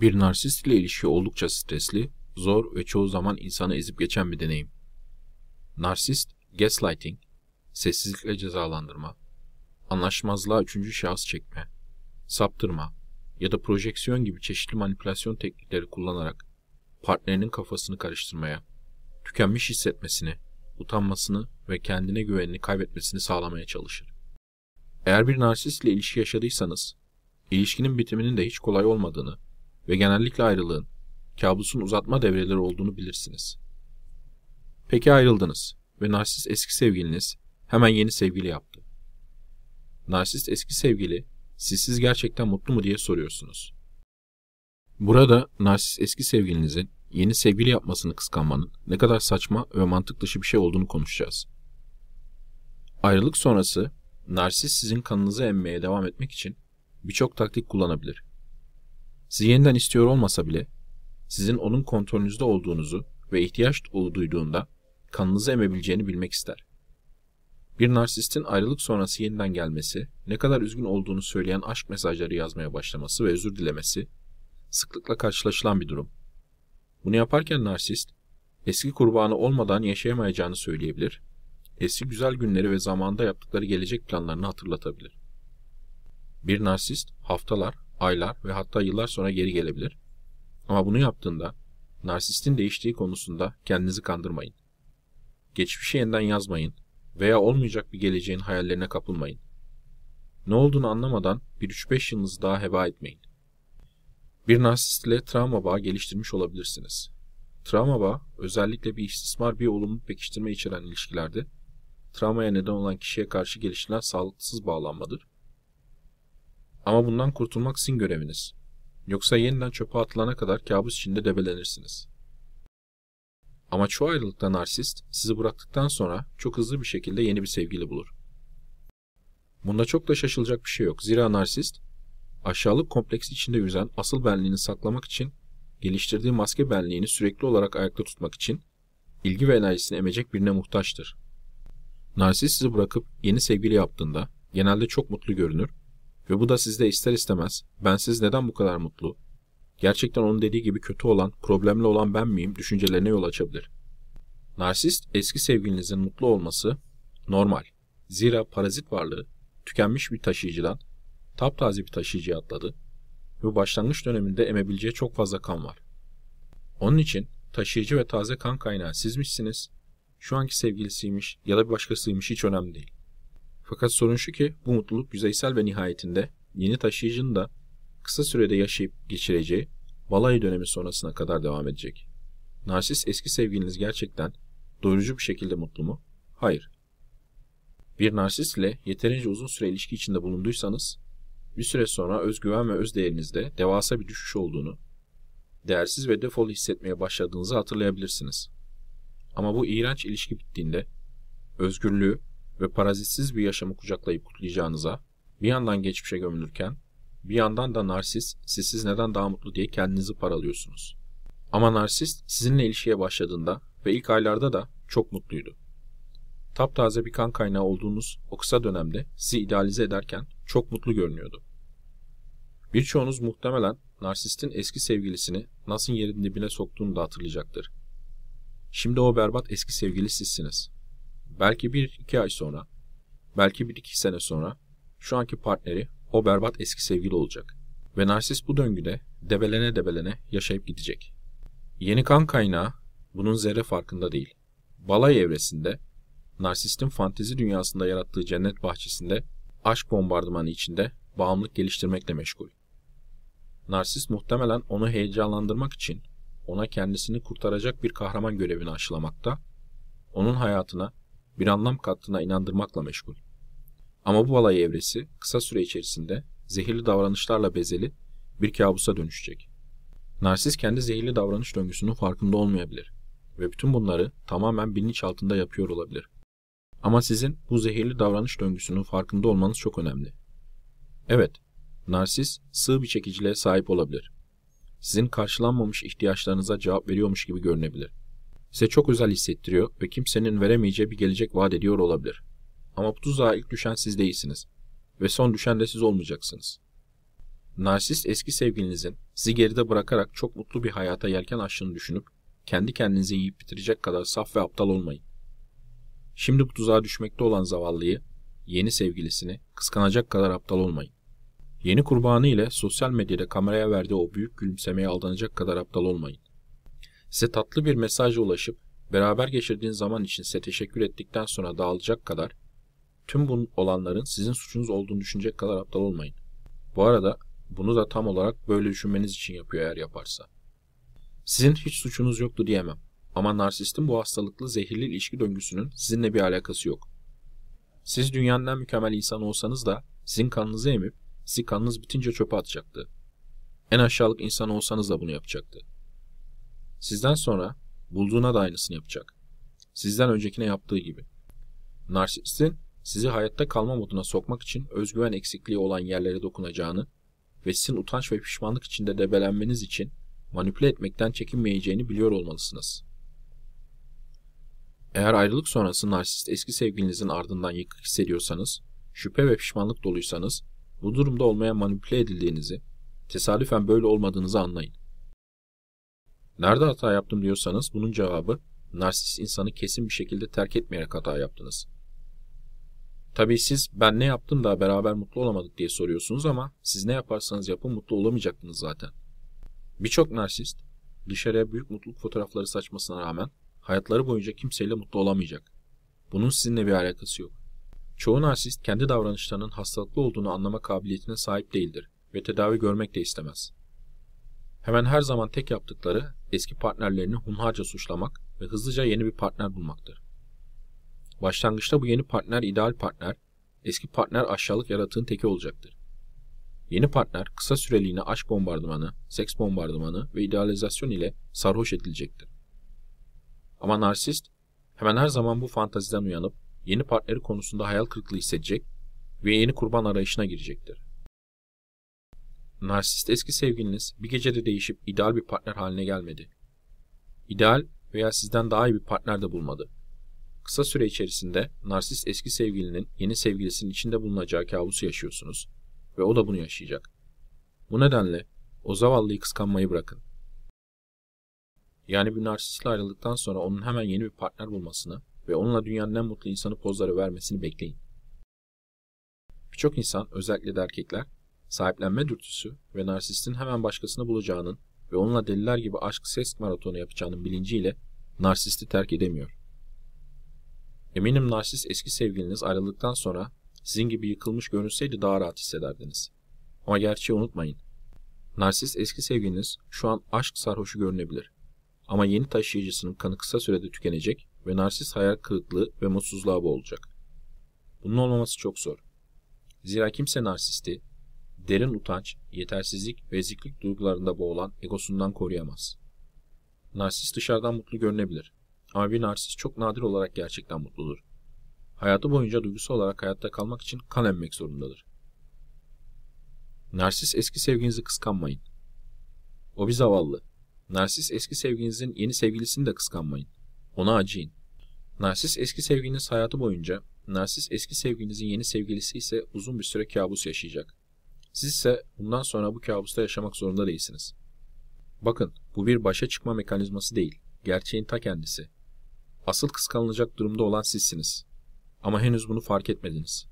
Bir narsist ile ilişki oldukça stresli, zor ve çoğu zaman insanı ezip geçen bir deneyim. Narsist, gaslighting, sessizlikle cezalandırma, anlaşmazlığa üçüncü şahıs çekme, saptırma ya da projeksiyon gibi çeşitli manipülasyon teknikleri kullanarak partnerinin kafasını karıştırmaya, tükenmiş hissetmesini, utanmasını ve kendine güvenini kaybetmesini sağlamaya çalışır. Eğer bir narsist ile ilişki yaşadıysanız, ilişkinin bitiminin de hiç kolay olmadığını ve genellikle ayrılığın, kabusun uzatma devreleri olduğunu bilirsiniz. Peki ayrıldınız ve narsist eski sevgiliniz hemen yeni sevgili yaptı. Narsist eski sevgili, sizsiz gerçekten mutlu mu diye soruyorsunuz. Burada narsist eski sevgilinizin yeni sevgili yapmasını kıskanmanın ne kadar saçma ve mantık dışı bir şey olduğunu konuşacağız. Ayrılık sonrası narsist sizin kanınızı emmeye devam etmek için birçok taktik kullanabilir. Sizi yeniden istiyor olmasa bile sizin onun kontrolünüzde olduğunuzu ve ihtiyaç duyduğunda kanınızı emebileceğini bilmek ister. Bir narsistin ayrılık sonrası yeniden gelmesi, ne kadar üzgün olduğunu söyleyen aşk mesajları yazmaya başlaması ve özür dilemesi sıklıkla karşılaşılan bir durum. Bunu yaparken narsist, eski kurbanı olmadan yaşayamayacağını söyleyebilir, eski güzel günleri ve zamanda yaptıkları gelecek planlarını hatırlatabilir. Bir narsist haftalar, aylar ve hatta yıllar sonra geri gelebilir. Ama bunu yaptığında narsistin değiştiği konusunda kendinizi kandırmayın. Geçmişi yeniden yazmayın veya olmayacak bir geleceğin hayallerine kapılmayın. Ne olduğunu anlamadan bir 3-5 yılınızı daha heba etmeyin. Bir narsist ile travma bağı geliştirmiş olabilirsiniz. Travma bağı özellikle bir istismar bir olumlu pekiştirme içeren ilişkilerde travmaya neden olan kişiye karşı geliştirilen sağlıksız bağlanmadır. Ama bundan kurtulmak sizin göreviniz. Yoksa yeniden çöpe atılana kadar kabus içinde debelenirsiniz. Ama çoğu ayrılıkta narsist sizi bıraktıktan sonra çok hızlı bir şekilde yeni bir sevgili bulur. Bunda çok da şaşılacak bir şey yok. Zira narsist aşağılık kompleksi içinde yüzen asıl benliğini saklamak için geliştirdiği maske benliğini sürekli olarak ayakta tutmak için ilgi ve enerjisini emecek birine muhtaçtır. Narsist sizi bırakıp yeni sevgili yaptığında genelde çok mutlu görünür ve bu da sizde ister istemez ben siz neden bu kadar mutlu, gerçekten onun dediği gibi kötü olan, problemli olan ben miyim düşüncelerine yol açabilir. Narsist eski sevgilinizin mutlu olması normal. Zira parazit varlığı tükenmiş bir taşıyıcıdan taptaze bir taşıyıcıya atladı ve başlangıç döneminde emebileceği çok fazla kan var. Onun için taşıyıcı ve taze kan kaynağı sizmişsiniz, şu anki sevgilisiymiş ya da bir başkasıymış hiç önemli değil. Fakat sorun şu ki bu mutluluk yüzeysel ve nihayetinde yeni taşıyıcının da kısa sürede yaşayıp geçireceği balayı dönemi sonrasına kadar devam edecek. Narsis eski sevgiliniz gerçekten doyurucu bir şekilde mutlu mu? Hayır. Bir narsist ile yeterince uzun süre ilişki içinde bulunduysanız bir süre sonra özgüven ve özdeğerinizde devasa bir düşüş olduğunu, değersiz ve defol hissetmeye başladığınızı hatırlayabilirsiniz. Ama bu iğrenç ilişki bittiğinde özgürlüğü ve parazitsiz bir yaşamı kucaklayıp kutlayacağınıza bir yandan geçmişe gömülürken bir yandan da narsist sizsiz neden daha mutlu diye kendinizi paralıyorsunuz. Ama narsist sizinle ilişkiye başladığında ve ilk aylarda da çok mutluydu. Taptaze bir kan kaynağı olduğunuz o kısa dönemde sizi idealize ederken çok mutlu görünüyordu. Birçoğunuz muhtemelen narsistin eski sevgilisini nasıl yerin dibine soktuğunu da hatırlayacaktır. Şimdi o berbat eski sevgili sizsiniz. Belki bir iki ay sonra, belki bir iki sene sonra şu anki partneri o berbat eski sevgili olacak. Ve narsist bu döngüde debelene debelene yaşayıp gidecek. Yeni kan kaynağı bunun zerre farkında değil. Balay evresinde, narsistin fantezi dünyasında yarattığı cennet bahçesinde aşk bombardımanı içinde bağımlılık geliştirmekle meşgul. Narsist muhtemelen onu heyecanlandırmak için ona kendisini kurtaracak bir kahraman görevini aşılamakta, onun hayatına bir anlam kattığına inandırmakla meşgul. Ama bu balay evresi kısa süre içerisinde zehirli davranışlarla bezeli bir kabusa dönüşecek. Narsist kendi zehirli davranış döngüsünün farkında olmayabilir ve bütün bunları tamamen bilinç altında yapıyor olabilir. Ama sizin bu zehirli davranış döngüsünün farkında olmanız çok önemli. Evet, narsist sığ bir çekiciliğe sahip olabilir. Sizin karşılanmamış ihtiyaçlarınıza cevap veriyormuş gibi görünebilir. Size çok özel hissettiriyor ve kimsenin veremeyeceği bir gelecek vaat ediyor olabilir. Ama bu tuzağa ilk düşen siz değilsiniz. Ve son düşen de siz olmayacaksınız. Narsist eski sevgilinizin sizi geride bırakarak çok mutlu bir hayata yelken açtığını düşünüp kendi kendinizi yiyip bitirecek kadar saf ve aptal olmayın. Şimdi bu tuzağa düşmekte olan zavallıyı, yeni sevgilisini kıskanacak kadar aptal olmayın. Yeni kurbanı ile sosyal medyada kameraya verdiği o büyük gülümsemeye aldanacak kadar aptal olmayın. Size tatlı bir mesajla ulaşıp beraber geçirdiğiniz zaman için size teşekkür ettikten sonra dağılacak kadar tüm bu olanların sizin suçunuz olduğunu düşünecek kadar aptal olmayın. Bu arada bunu da tam olarak böyle düşünmeniz için yapıyor eğer yaparsa. Sizin hiç suçunuz yoktu diyemem. Ama narsistin bu hastalıklı zehirli ilişki döngüsünün sizinle bir alakası yok. Siz dünyanın en mükemmel insanı olsanız da sizin kanınızı emip sizi kanınız bitince çöpe atacaktı. En aşağılık insan olsanız da bunu yapacaktı. Sizden sonra bulduğuna da aynısını yapacak. Sizden öncekine yaptığı gibi. Narsistin sizi hayatta kalma moduna sokmak için özgüven eksikliği olan yerlere dokunacağını ve sizin utanç ve pişmanlık içinde debelenmeniz için manipüle etmekten çekinmeyeceğini biliyor olmalısınız. Eğer ayrılık sonrası narsist eski sevgilinizin ardından yıkık hissediyorsanız, şüphe ve pişmanlık doluysanız, bu durumda olmaya manipüle edildiğinizi, tesadüfen böyle olmadığınızı anlayın. Nerede hata yaptım diyorsanız bunun cevabı narsist insanı kesin bir şekilde terk etmeyerek hata yaptınız. Tabii siz ben ne yaptım da beraber mutlu olamadık diye soruyorsunuz ama siz ne yaparsanız yapın mutlu olamayacaktınız zaten. Birçok narsist dışarıya büyük mutluluk fotoğrafları saçmasına rağmen hayatları boyunca kimseyle mutlu olamayacak. Bunun sizinle bir alakası yok. Çoğu narsist kendi davranışlarının hastalıklı olduğunu anlama kabiliyetine sahip değildir ve tedavi görmek de istemez. Hemen her zaman tek yaptıkları eski partnerlerini hunharca suçlamak ve hızlıca yeni bir partner bulmaktır. Başlangıçta bu yeni partner ideal partner, eski partner aşağılık yaratığın teki olacaktır. Yeni partner kısa süreliğine aşk bombardımanı, seks bombardımanı ve idealizasyon ile sarhoş edilecektir. Ama narsist hemen her zaman bu fantaziden uyanıp yeni partneri konusunda hayal kırıklığı hissedecek ve yeni kurban arayışına girecektir. Narsist eski sevgiliniz bir gecede değişip ideal bir partner haline gelmedi. İdeal veya sizden daha iyi bir partner de bulmadı. Kısa süre içerisinde narsist eski sevgilinin yeni sevgilisinin içinde bulunacağı kabusu yaşıyorsunuz ve o da bunu yaşayacak. Bu nedenle o zavallıyı kıskanmayı bırakın. Yani bir narsistle ayrıldıktan sonra onun hemen yeni bir partner bulmasını ve onunla dünyanın en mutlu insanı pozları vermesini bekleyin. Birçok insan, özellikle de erkekler, sahiplenme dürtüsü ve narsistin hemen başkasını bulacağının ve onunla deliler gibi aşk ses maratonu yapacağının bilinciyle narsisti terk edemiyor. Eminim narsist eski sevgiliniz ayrıldıktan sonra sizin gibi yıkılmış görünseydi daha rahat hissederdiniz. Ama gerçeği unutmayın. Narsist eski sevgiliniz şu an aşk sarhoşu görünebilir. Ama yeni taşıyıcısının kanı kısa sürede tükenecek ve narsist hayal kırıklığı ve mutsuzluğa boğulacak. Bunun olmaması çok zor. Zira kimse narsisti, derin utanç, yetersizlik ve eziklik duygularında boğulan egosundan koruyamaz. Narsist dışarıdan mutlu görünebilir. Ama bir narsist çok nadir olarak gerçekten mutludur. Hayatı boyunca duygusal olarak hayatta kalmak için kan emmek zorundadır. Narsis eski sevginizi kıskanmayın. O bir zavallı. Narsis eski sevginizin yeni sevgilisini de kıskanmayın. Ona acıyın. Narsis eski sevgiliniz hayatı boyunca, narsis eski sevgilinizin yeni sevgilisi ise uzun bir süre kabus yaşayacak. Siz ise bundan sonra bu kabusta yaşamak zorunda değilsiniz. Bakın, bu bir başa çıkma mekanizması değil, gerçeğin ta kendisi. Asıl kıskanılacak durumda olan sizsiniz. Ama henüz bunu fark etmediniz.